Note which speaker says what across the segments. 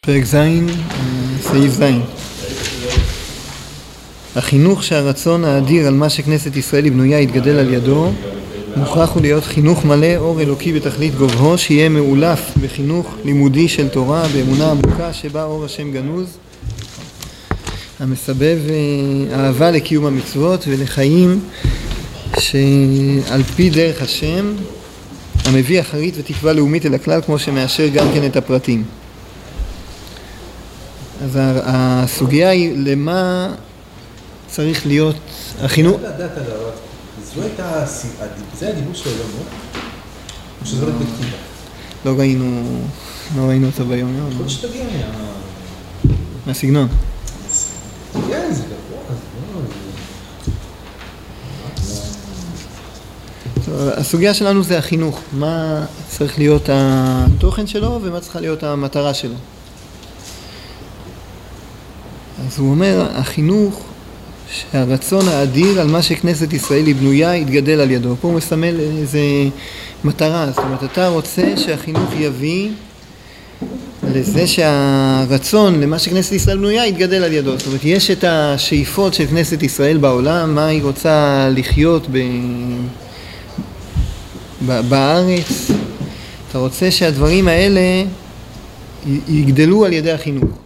Speaker 1: פרק ז', סעיף ז'. החינוך שהרצון האדיר על מה שכנסת ישראל היא יתגדל על ידו מוכרח הוא להיות חינוך מלא אור אלוקי בתכלית גובהו שיהיה מאולף בחינוך לימודי של תורה באמונה עמוקה שבה אור השם גנוז המסבב אהבה לקיום המצוות ולחיים שעל פי דרך השם המביא אחרית ותקווה לאומית אל הכלל כמו שמאשר גם כן את הפרטים אז הסוגיה היא למה צריך להיות החינוך...
Speaker 2: זה הדיבור של העולמות? או שזה רק בכתיבה?
Speaker 1: לא ראינו, לא ראינו אותו ביום יום.
Speaker 2: יכול שתגיע מה...
Speaker 1: מהסגנון.
Speaker 2: כן, זה
Speaker 1: הסוגיה שלנו זה החינוך, מה צריך להיות התוכן שלו ומה צריכה להיות המטרה שלו. אז הוא אומר, החינוך שהרצון האדיר על מה שכנסת ישראל היא בנויה יתגדל על ידו. פה הוא מסמל איזה מטרה, זאת אומרת אתה רוצה שהחינוך יביא לזה שהרצון למה שכנסת ישראל בנויה יתגדל על ידו. זאת אומרת יש את השאיפות של כנסת ישראל בעולם, מה היא רוצה לחיות ב... בארץ. אתה רוצה שהדברים האלה יגדלו על ידי החינוך.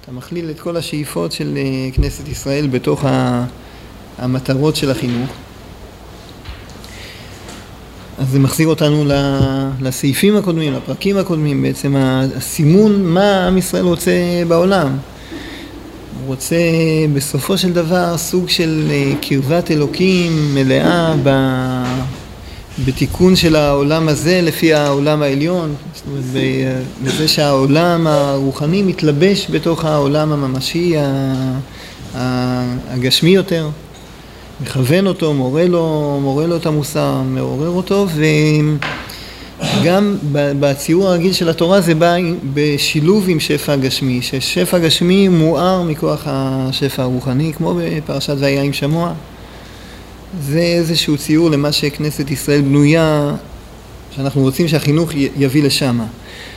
Speaker 1: אתה מכליל את כל השאיפות של כנסת ישראל בתוך המטרות של החינוך. אז זה מחזיר אותנו לסעיפים הקודמים, לפרקים הקודמים, בעצם הסימון מה עם ישראל רוצה בעולם. הוא רוצה בסופו של דבר סוג של קרבת אלוקים מלאה ב... בתיקון של העולם הזה לפי העולם העליון, זאת אומרת בזה שהעולם הרוחני מתלבש בתוך העולם הממשי הגשמי יותר, מכוון אותו, מורה לו, מורה לו את המוסר, מעורר אותו וגם בציור הרגיל של התורה זה בא בשילוב עם שפע גשמי, ששפע גשמי מואר מכוח השפע הרוחני כמו בפרשת והיה עם שמוע זה איזשהו ציור למה שכנסת ישראל בנויה, שאנחנו רוצים שהחינוך יביא לשם.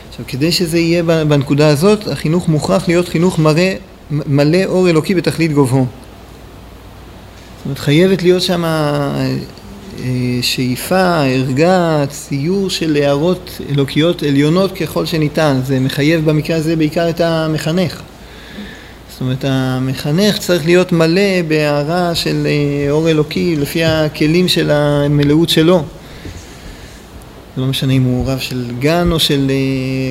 Speaker 1: עכשיו, כדי שזה יהיה בנקודה הזאת, החינוך מוכרח להיות חינוך מראה, מלא אור אלוקי בתכלית גובהו. זאת אומרת, חייבת להיות שם שאיפה, ערגה, ציור של הערות אלוקיות עליונות ככל שניתן. זה מחייב במקרה הזה בעיקר את המחנך. אומרת, המחנך צריך להיות מלא בהערה של אור אלוקי לפי הכלים של המלאות שלו. לא משנה אם הוא רב של גן או של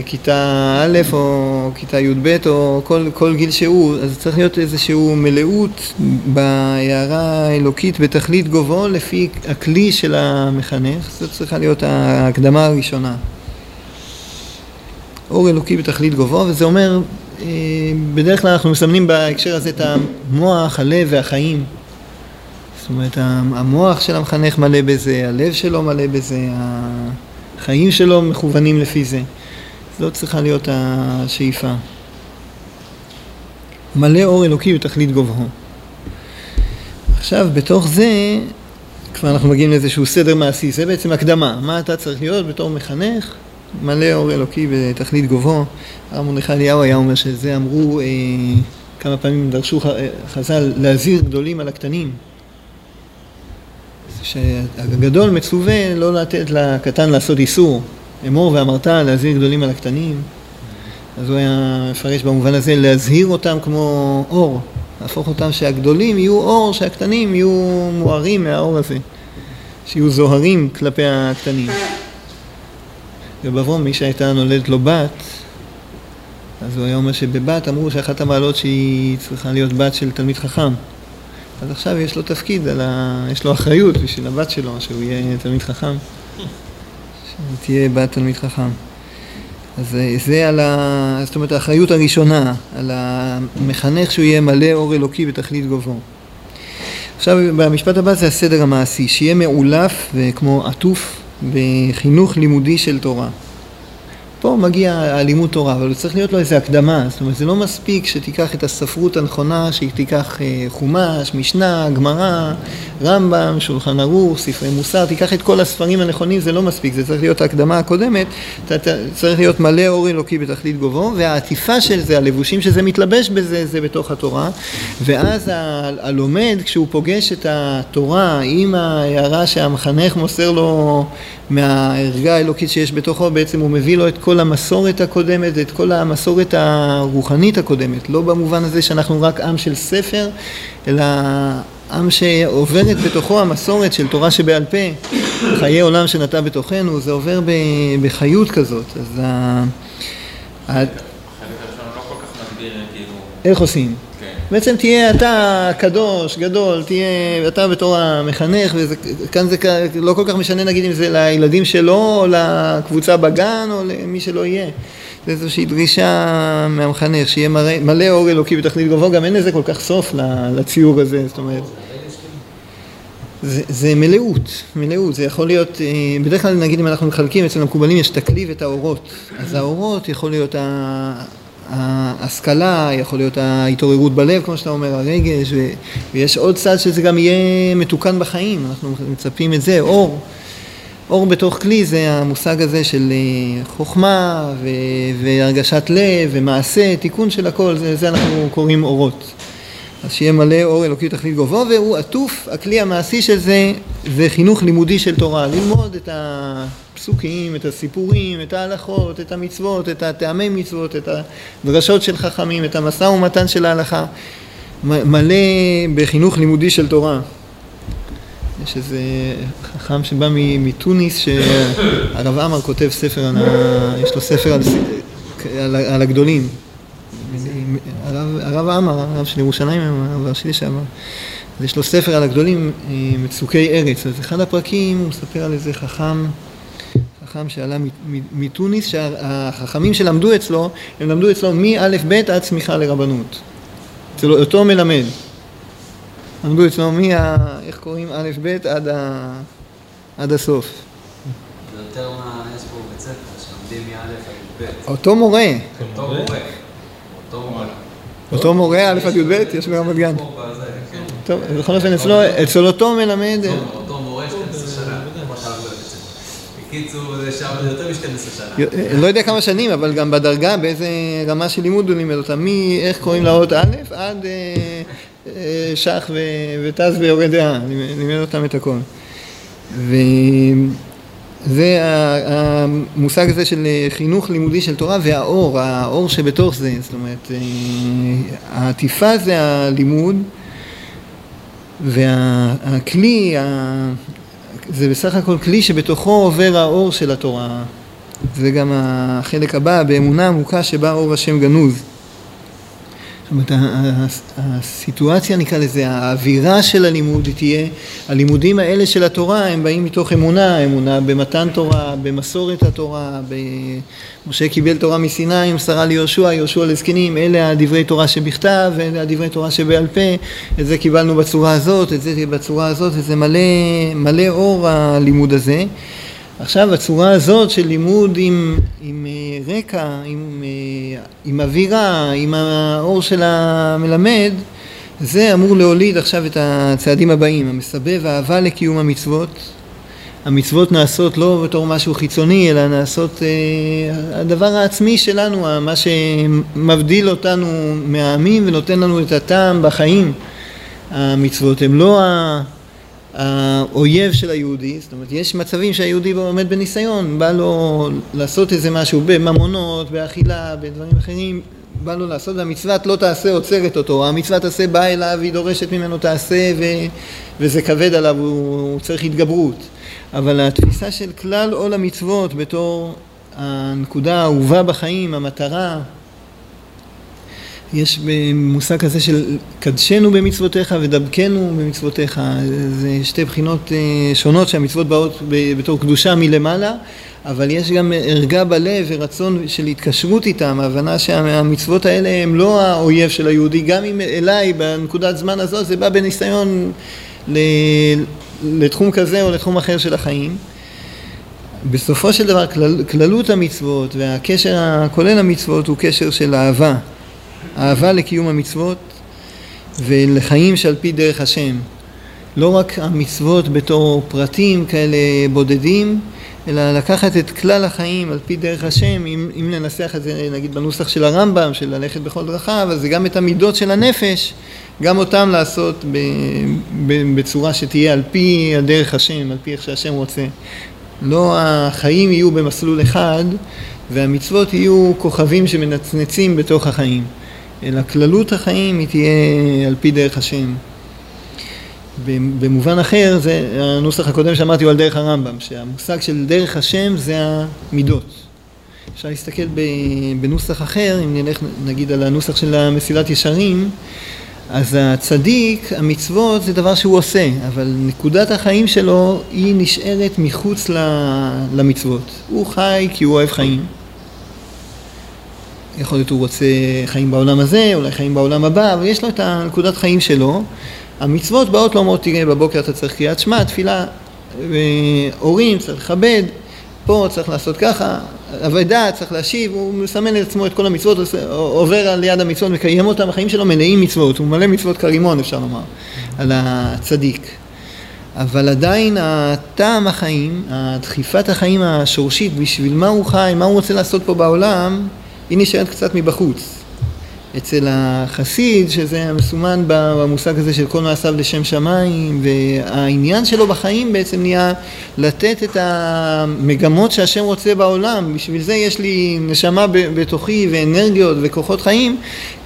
Speaker 1: כיתה א' או כיתה י"ב או כל, כל גיל שהוא, אז צריך להיות איזושהי מלאות בהערה האלוקית בתכלית גובהו לפי הכלי של המחנך, זאת צריכה להיות ההקדמה הראשונה. אור אלוקי בתכלית גובהו, וזה אומר בדרך כלל אנחנו מסמנים בהקשר הזה את המוח, הלב והחיים. זאת אומרת, המוח של המחנך מלא בזה, הלב שלו מלא בזה, החיים שלו מכוונים לפי זה. זאת צריכה להיות השאיפה. מלא אור אלוקי בתכלית גובהו. עכשיו, בתוך זה, כבר אנחנו מגיעים לאיזשהו סדר מעשי, זה בעצם הקדמה. מה אתה צריך להיות בתור מחנך? מלא אור אלוקי בתכלית גובהו. הרב מרדכי אליהו היה אומר שזה אמרו, אה, כמה פעמים דרשו חז"ל להזהיר גדולים על הקטנים. שהגדול מצווה לא לתת לקטן לעשות איסור. אמור ואמרת להזהיר גדולים על הקטנים. אז הוא היה מפרש במובן הזה להזהיר אותם כמו אור. להפוך אותם שהגדולים יהיו אור, שהקטנים יהיו מוארים מהאור הזה. שיהיו זוהרים כלפי הקטנים. ובברום מי שהייתה נולדת לו בת, אז הוא היה אומר שבבת אמרו שאחת המעלות שהיא צריכה להיות בת של תלמיד חכם. אז עכשיו יש לו תפקיד, ה... יש לו אחריות בשביל הבת שלו, שהוא יהיה תלמיד חכם. שתהיה בת תלמיד חכם. אז זה על ה... זאת אומרת האחריות הראשונה, על המחנך שהוא יהיה מלא אור אלוקי בתכלית גובהו. עכשיו במשפט הבא זה הסדר המעשי, שיהיה מאולף וכמו עטוף בחינוך לימודי של תורה. פה מגיע הלימוד תורה, אבל צריך להיות לו איזו הקדמה, זאת אומרת זה לא מספיק שתיקח את הספרות הנכונה, שתיקח אה, חומש, משנה, גמרא, רמב"ם, שולחן ערוך, ספרי מוסר, תיקח את כל הספרים הנכונים, זה לא מספיק, זה צריך להיות ההקדמה הקודמת, אתה צריך להיות מלא אור אלוקי בתכלית גובו, והעטיפה של זה, הלבושים שזה מתלבש בזה, זה בתוך התורה, ואז הלומד, כשהוא פוגש את התורה עם ההערה שהמחנך מוסר לו מהערגה האלוקית שיש בתוכו, בעצם הוא מביא לו את כל המסורת הקודמת, את כל המסורת הרוחנית הקודמת, לא במובן הזה שאנחנו רק עם של ספר, אלא עם שעוברת בתוכו המסורת של תורה שבעל פה, חיי עולם שנטע בתוכנו, זה עובר בחיות כזאת. אז ה...
Speaker 3: לא כאילו-
Speaker 1: איך עושים? בעצם תהיה אתה קדוש, גדול, תהיה אתה בתור המחנך, וכאן זה לא כל כך משנה נגיד אם זה לילדים שלו, או לקבוצה בגן, או למי שלא יהיה. זה איזושהי דרישה מהמחנך, שיהיה מלא, מלא אור אלוקי בתכלית גבוה, גם אין לזה כל כך סוף לציור הזה, זאת אומרת. זה, זה מלאות, מלאות, זה יכול להיות, אה, בדרך כלל נגיד אם אנחנו מחלקים, אצל המקובלים יש תקליב את האורות, אז האורות יכול להיות ההשכלה, יכול להיות ההתעוררות בלב, כמו שאתה אומר, הרגש, ויש עוד צד שזה גם יהיה מתוקן בחיים, אנחנו מצפים את זה, אור. אור בתוך כלי זה המושג הזה של אה, חוכמה ו, והרגשת לב ומעשה, תיקון של הכל, זה, זה אנחנו קוראים אורות. אז שיהיה מלא אור אלוקי תכלית גובו, והוא עטוף, הכלי המעשי של זה, זה חינוך לימודי של תורה, ללמוד את הפסוקים, את הסיפורים, את ההלכות, את המצוות, את הטעמי מצוות, את הדרשות של חכמים, את המשא ומתן של ההלכה, מלא בחינוך לימודי של תורה. יש איזה חכם שבא מתוניס, שהרב עמר כותב ספר, על ה... יש לו ספר על, על, על הגדולים. הרב, עמר, הרב של ירושלים, הרב הראשי לשעבר, יש לו ספר על הגדולים, אה, מצוקי ארץ. אז אחד הפרקים הוא מספר על איזה חכם, חכם שעלה מתוניס, שהחכמים שלמדו אצלו, הם למדו אצלו מא' ב' עד צמיחה לרבנות. אצל אותו מלמד. למדו אצלו מה... איך קוראים א' ב' עד, ה... עד הסוף.
Speaker 4: זה יותר מה יש פה בבית ספר, שלומדים מא' עד
Speaker 1: ב'. אותו מורה.
Speaker 4: אותו מורה.
Speaker 1: אותו מורה, א' עד י"ב, יש ברמת גן. טוב, בכל אופן, אצל אותו מלמד...
Speaker 4: אותו מורה 12 שנה, בקיצור, זה שם יותר מ-12 שנה.
Speaker 1: לא יודע כמה שנים, אבל גם בדרגה, באיזה רמה של לימוד הוא לימד אותם, מאיך קוראים לאות א' עד שח ותז ויורד דעה, לימד אותם את הכל. זה המושג הזה של חינוך לימודי של תורה והאור, האור שבתוך זה, זאת אומרת, אה, העטיפה זה הלימוד והכלי, זה בסך הכל כלי שבתוכו עובר האור של התורה. זה גם החלק הבא, באמונה עמוקה שבה אור השם גנוז. אומרת, הסיטואציה נקרא לזה, האווירה של הלימוד תהיה, הלימודים האלה של התורה הם באים מתוך אמונה, אמונה במתן תורה, במסורת התורה, משה קיבל תורה מסיני, מסרה ליהושע, יהושע לזקנים, אלה הדברי תורה שבכתב, אלה הדברי תורה שבעל פה, את זה קיבלנו בצורה הזאת, את זה בצורה הזאת, וזה מלא, מלא אור הלימוד הזה. עכשיו הצורה הזאת של לימוד עם, עם רקע, עם, אה, עם אווירה, עם האור של המלמד, זה אמור להוליד עכשיו את הצעדים הבאים, המסבב אהבה לקיום המצוות. המצוות נעשות לא בתור משהו חיצוני, אלא נעשות אה, הדבר העצמי שלנו, מה שמבדיל אותנו מהעמים ונותן לנו את הטעם בחיים. המצוות הן לא ה... האויב של היהודי, זאת אומרת יש מצבים שהיהודי עומד בניסיון, בא לו לעשות איזה משהו בממונות, באכילה, בדברים אחרים, בא לו לעשות, והמצוות לא תעשה עוצרת אותו, המצווה תעשה באה אליו, היא דורשת ממנו תעשה ו, וזה כבד עליו, הוא, הוא צריך התגברות. אבל התפיסה של כלל עול המצוות בתור הנקודה האהובה בחיים, המטרה, יש מושג כזה של קדשנו במצוותיך ודבקנו במצוותיך, זה שתי בחינות אה, שונות שהמצוות באות בתור קדושה מלמעלה, אבל יש גם ערגה בלב ורצון של התקשרות איתם, הבנה שהמצוות האלה הם לא האויב של היהודי, גם אם אליי בנקודת זמן הזאת זה בא בניסיון לתחום כזה או לתחום אחר של החיים. בסופו של דבר כלל, כללות המצוות והקשר הכולל המצוות הוא קשר של אהבה. אהבה לקיום המצוות ולחיים שעל פי דרך השם. לא רק המצוות בתור פרטים כאלה בודדים, אלא לקחת את כלל החיים על פי דרך השם, אם, אם ננסח את זה נגיד בנוסח של הרמב"ם, של ללכת בכל דרכיו, אז זה גם את המידות של הנפש, גם אותם לעשות ב, ב, בצורה שתהיה על פי הדרך השם, על פי איך שהשם רוצה. לא החיים יהיו במסלול אחד והמצוות יהיו כוכבים שמנצנצים בתוך החיים, אלא כללות החיים היא תהיה על פי דרך השם. במובן אחר, זה הנוסח הקודם שאמרתי הוא על דרך הרמב"ם, שהמושג של דרך השם זה המידות. אפשר להסתכל בנוסח אחר, אם נלך נגיד על הנוסח של המסילת ישרים, אז הצדיק, המצוות זה דבר שהוא עושה, אבל נקודת החיים שלו היא נשארת מחוץ למצוות. הוא חי כי הוא אוהב חיים. יכול להיות הוא רוצה חיים בעולם הזה, אולי חיים בעולם הבא, אבל יש לו את הנקודת חיים שלו. המצוות באות לא תראה בבוקר אתה צריך קריאת שמע, תפילה, הורים צריך לכבד, פה צריך לעשות ככה, אבדה צריך להשיב, הוא מסמן לעצמו את כל המצוות, עובר על יד המצוות, מקיים אותם, החיים שלו מלאים מצוות, הוא מלא מצוות כרימון אפשר לומר, על הצדיק. אבל עדיין הטעם החיים, הדחיפת החיים השורשית, בשביל מה הוא חי, מה הוא רוצה לעשות פה בעולם, היא נשארת קצת מבחוץ. אצל החסיד, שזה מסומן במושג הזה של כל מעשיו לשם שמיים, והעניין שלו בחיים בעצם נהיה לתת את המגמות שהשם רוצה בעולם. בשביל זה יש לי נשמה בתוכי ואנרגיות וכוחות חיים,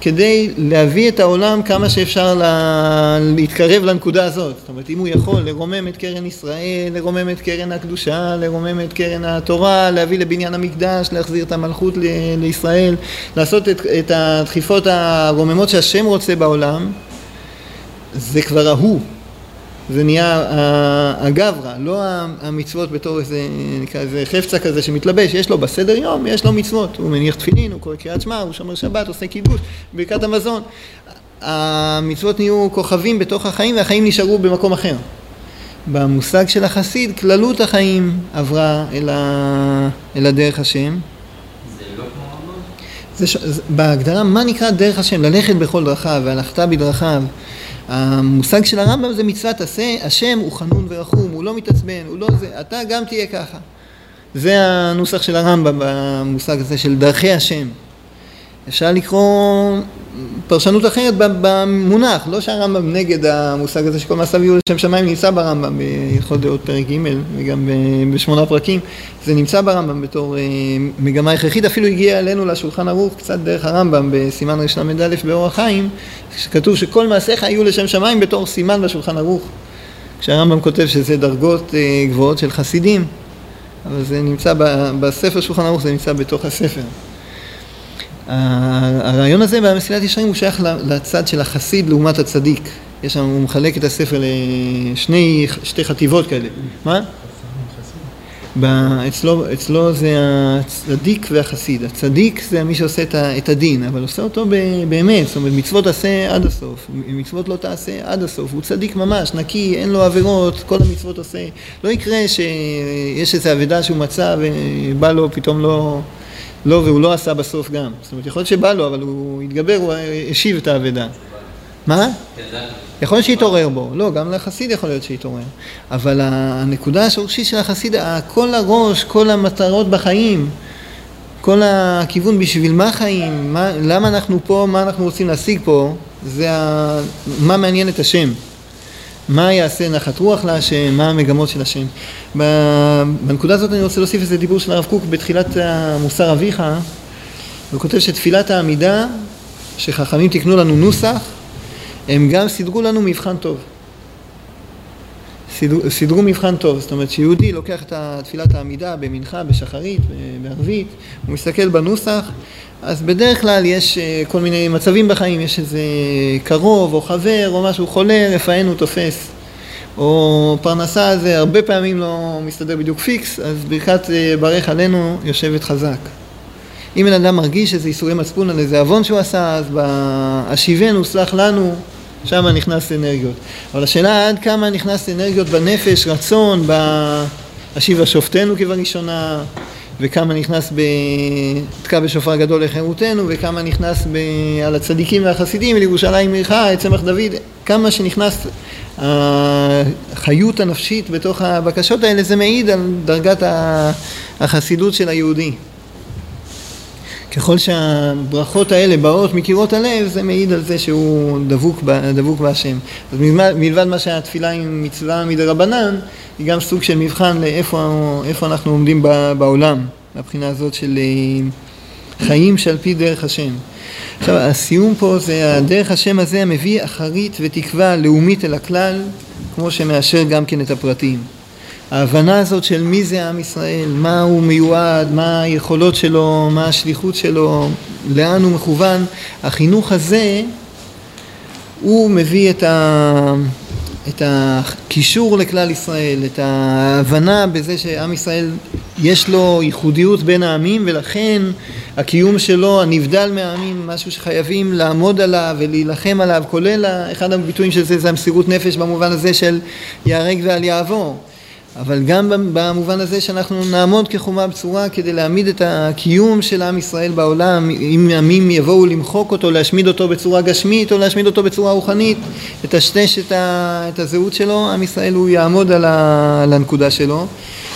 Speaker 1: כדי להביא את העולם כמה שאפשר לה... להתקרב לנקודה הזאת. זאת אומרת, אם הוא יכול לרומם את קרן ישראל, לרומם את קרן הקדושה, לרומם את קרן התורה, להביא לבניין המקדש, להחזיר את המלכות ל... לישראל, לעשות את, את הדחיפות הרוממות שהשם רוצה בעולם, זה כבר ההוא. זה נהיה הגברא, לא המצוות בתור איזה, נקרא איזה חפצה כזה שמתלבש, יש לו בסדר יום, יש לו מצוות, הוא מניח תפילין, הוא קורא קריאת שמע, הוא שומר שבת, עושה קידוש, ברכת המזון. המצוות נהיו כוכבים בתוך החיים והחיים נשארו במקום אחר. במושג של החסיד, כללות החיים עברה אל, ה... אל הדרך השם.
Speaker 3: זה לא כמו רמב"ם?
Speaker 1: זה ש... בהגדרה, מה נקרא דרך השם? ללכת בכל דרכיו, והלכת בדרכיו. המושג של הרמב"ם זה מצוות עשה, השם הוא חנון ורחום, הוא לא מתעצבן, הוא לא זה, אתה גם תהיה ככה. זה הנוסח של הרמב"ם במושג הזה של דרכי השם. אפשר לקרוא פרשנות אחרת במונח, לא שהרמב"ם נגד המושג הזה שכל מעשיו יהיו לשם שמיים נמצא ברמב"ם בהלכות דעות פרק ג' וגם בשמונה פרקים, זה נמצא ברמב"ם בתור אה, מגמה הכרחית, אפילו הגיע אלינו לשולחן ערוך קצת דרך הרמב"ם בסימן רל"א באורח חיים, שכתוב שכל מעשיך יהיו לשם שמיים בתור סימן בשולחן ערוך, כשהרמב"ם כותב שזה דרגות אה, גבוהות של חסידים, אבל זה נמצא בספר שולחן ערוך, זה נמצא בתוך הספר. הרעיון הזה במסילת ישרים הוא שייך לצד של החסיד לעומת הצדיק. יש שם, הוא מחלק את הספר לשני, שתי חטיבות כאלה. מה? אצלו, אצלו זה הצדיק והחסיד. הצדיק זה מי שעושה את הדין, אבל עושה אותו באמת, זאת אומרת מצוות עשה עד הסוף, מצוות לא תעשה עד הסוף. הוא צדיק ממש, נקי, אין לו עבירות, כל המצוות עושה. לא יקרה שיש איזו אבדה שהוא מצא ובא לו פתאום לא... לא, והוא לא עשה בסוף גם. זאת אומרת, יכול להיות שבא לו, אבל הוא התגבר, הוא השיב את האבדה. מה? יכול להיות שיתעורר בו. לא, גם לחסיד יכול להיות שיתעורר. אבל הנקודה השורשית של החסיד, כל הראש, כל המטרות בחיים, כל הכיוון בשביל מה חיים, מה, למה אנחנו פה, מה אנחנו רוצים להשיג פה, זה ה, מה מעניין את השם. מה יעשה נחת רוח להשם, מה המגמות של השם. בנקודה הזאת אני רוצה להוסיף איזה דיבור של הרב קוק בתחילת המוסר אביך, הוא כותב שתפילת העמידה, שחכמים תקנו לנו נוסח, הם גם סידרו לנו מבחן טוב. סידרו, סידרו מבחן טוב, זאת אומרת שיהודי לוקח את תפילת העמידה במנחה, בשחרית, בערבית, הוא מסתכל בנוסח, אז בדרך כלל יש אה, כל מיני מצבים בחיים, יש איזה קרוב או חבר או משהו חולה, רפאנו תופס. או פרנסה זה הרבה פעמים לא מסתדר בדיוק פיקס, אז ברכת אה, ברך עלינו יושבת חזק. אם בן אדם מרגיש איזה איסורי מצפון על איזה עוון שהוא עשה, אז בהשיבנו, סלח לנו, שם נכנס אנרגיות. אבל השאלה עד כמה נכנס אנרגיות בנפש, רצון, השיבה שופטנו כבראשונה, וכמה נכנס בתקע בשופר גדול לחירותנו, וכמה נכנס ב... על הצדיקים והחסידים, לירושלים עירך, את צמח דוד, כמה שנכנס החיות הנפשית בתוך הבקשות האלה, זה מעיד על דרגת החסידות של היהודי. ככל שהברכות האלה באות מקירות הלב, זה מעיד על זה שהוא דבוק, דבוק בהשם. אז מלבד מה שהתפילה היא מצווה מדרבנן, היא גם סוג של מבחן לאיפה אנחנו עומדים בעולם, מהבחינה הזאת של אה, חיים שעל פי דרך השם. עכשיו, הסיום פה זה הדרך השם הזה המביא אחרית ותקווה לאומית אל הכלל, כמו שמאשר גם כן את הפרטים. ההבנה הזאת של מי זה עם ישראל, מה הוא מיועד, מה היכולות שלו, מה השליחות שלו, לאן הוא מכוון, החינוך הזה הוא מביא את, ה, את הקישור לכלל ישראל, את ההבנה בזה שעם ישראל יש לו ייחודיות בין העמים ולכן הקיום שלו הנבדל מהעמים, משהו שחייבים לעמוד עליו ולהילחם עליו, כולל אחד הביטויים של זה זה המסירות נפש במובן הזה של ייהרג ואל יעבור אבל גם במובן הזה שאנחנו נעמוד כחומה בצורה כדי להעמיד את הקיום של עם ישראל בעולם, אם עמים יבואו למחוק אותו, להשמיד אותו בצורה גשמית או להשמיד אותו בצורה רוחנית, לטשטש את, את הזהות שלו, עם ישראל הוא יעמוד על, ה, על הנקודה שלו.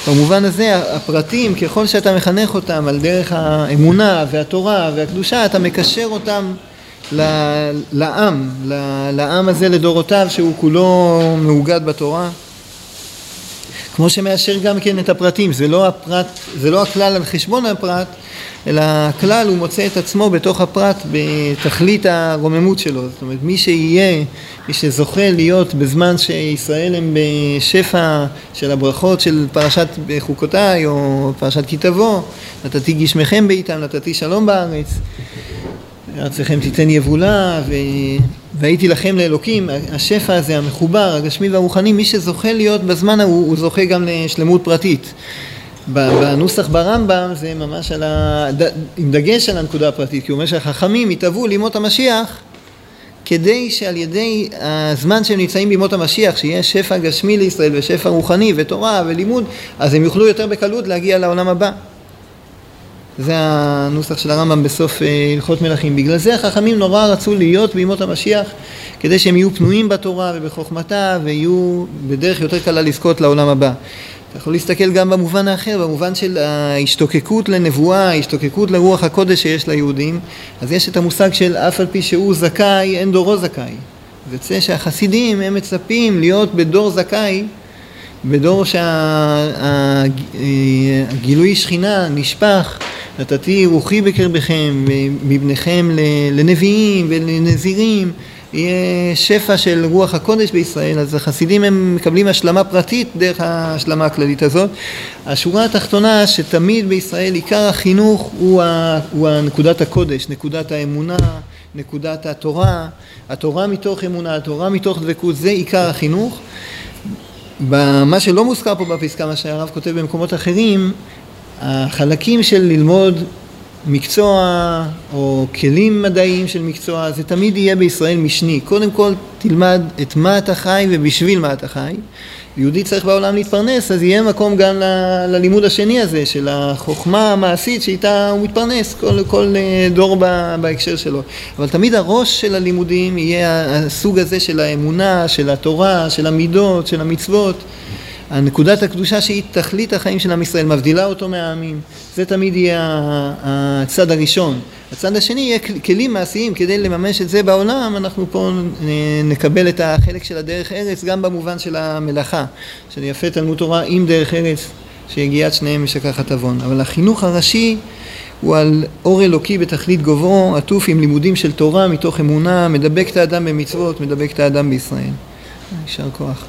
Speaker 1: במובן הזה הפרטים, ככל שאתה מחנך אותם על דרך האמונה והתורה והקדושה, אתה מקשר אותם לעם, לעם הזה לדורותיו שהוא כולו מאוגד בתורה. כמו שמאשר גם כן את הפרטים, זה לא הפרט, זה לא הכלל על חשבון הפרט, אלא הכלל הוא מוצא את עצמו בתוך הפרט בתכלית הרוממות שלו, זאת אומרת מי שיהיה, מי שזוכה להיות בזמן שישראל הם בשפע של הברכות של פרשת חוקותיי או פרשת כי תבוא, נתתי גשמכם בעיתם, נתתי שלום בארץ ארצכם תיתן יבולה ו... והייתי לכם לאלוקים, השפע הזה המחובר, הגשמי והרוחני, מי שזוכה להיות בזמן ההוא, הוא זוכה גם לשלמות פרטית. בנוסח ברמב"ם זה ממש על ה... עם דגש על הנקודה הפרטית, כי הוא אומר שהחכמים יתהוו לימות המשיח כדי שעל ידי הזמן שהם נמצאים בימות המשיח, שיהיה שפע גשמי לישראל ושפע רוחני ותורה ולימוד, אז הם יוכלו יותר בקלות להגיע לעולם הבא. זה הנוסח של הרמב"ם בסוף אה, הלכות מלכים. בגלל זה החכמים נורא רצו להיות בימות המשיח, כדי שהם יהיו פנויים בתורה ובחוכמתה ויהיו בדרך יותר קלה לזכות לעולם הבא. אתה יכול להסתכל גם במובן האחר, במובן של ההשתוקקות לנבואה, ההשתוקקות לרוח הקודש שיש ליהודים, אז יש את המושג של אף על פי שהוא זכאי, אין דורו זכאי. יוצא שהחסידים הם מצפים להיות בדור זכאי, בדור שהגילוי שכינה נשפך נתתי רוחי בקרבכם, מבניכם לנביאים ולנזירים, יהיה שפע של רוח הקודש בישראל, אז החסידים הם מקבלים השלמה פרטית דרך ההשלמה הכללית הזאת. השורה התחתונה שתמיד בישראל עיקר החינוך הוא, ה, הוא נקודת הקודש, נקודת האמונה, נקודת התורה, התורה מתוך אמונה, התורה מתוך דבקות, זה עיקר החינוך. מה שלא מוזכר פה בפסקה, מה שהרב כותב במקומות אחרים, החלקים של ללמוד מקצוע או כלים מדעיים של מקצוע זה תמיד יהיה בישראל משני. קודם כל תלמד את מה אתה חי ובשביל מה אתה חי. יהודי צריך בעולם להתפרנס אז יהיה מקום גם ל, ללימוד השני הזה של החוכמה המעשית שאיתה הוא מתפרנס כל, כל אה, דור בהקשר שלו. אבל תמיד הראש של הלימודים יהיה הסוג הזה של האמונה, של התורה, של המידות, של המצוות. הנקודת הקדושה שהיא תכלית החיים של עם ישראל, מבדילה אותו מהעמים. זה תמיד יהיה הצד הראשון. הצד השני יהיה כלים מעשיים כדי לממש את זה בעולם, אנחנו פה נקבל את החלק של הדרך ארץ גם במובן של המלאכה, של יפה תלמוד תורה עם דרך ארץ, שיגיעת שניהם משכחת עוון. אבל החינוך הראשי הוא על אור אלוקי בתכלית גובהו, עטוף עם לימודים של תורה מתוך אמונה, מדבק את האדם במצוות, מדבק את האדם בישראל. יישר כוח.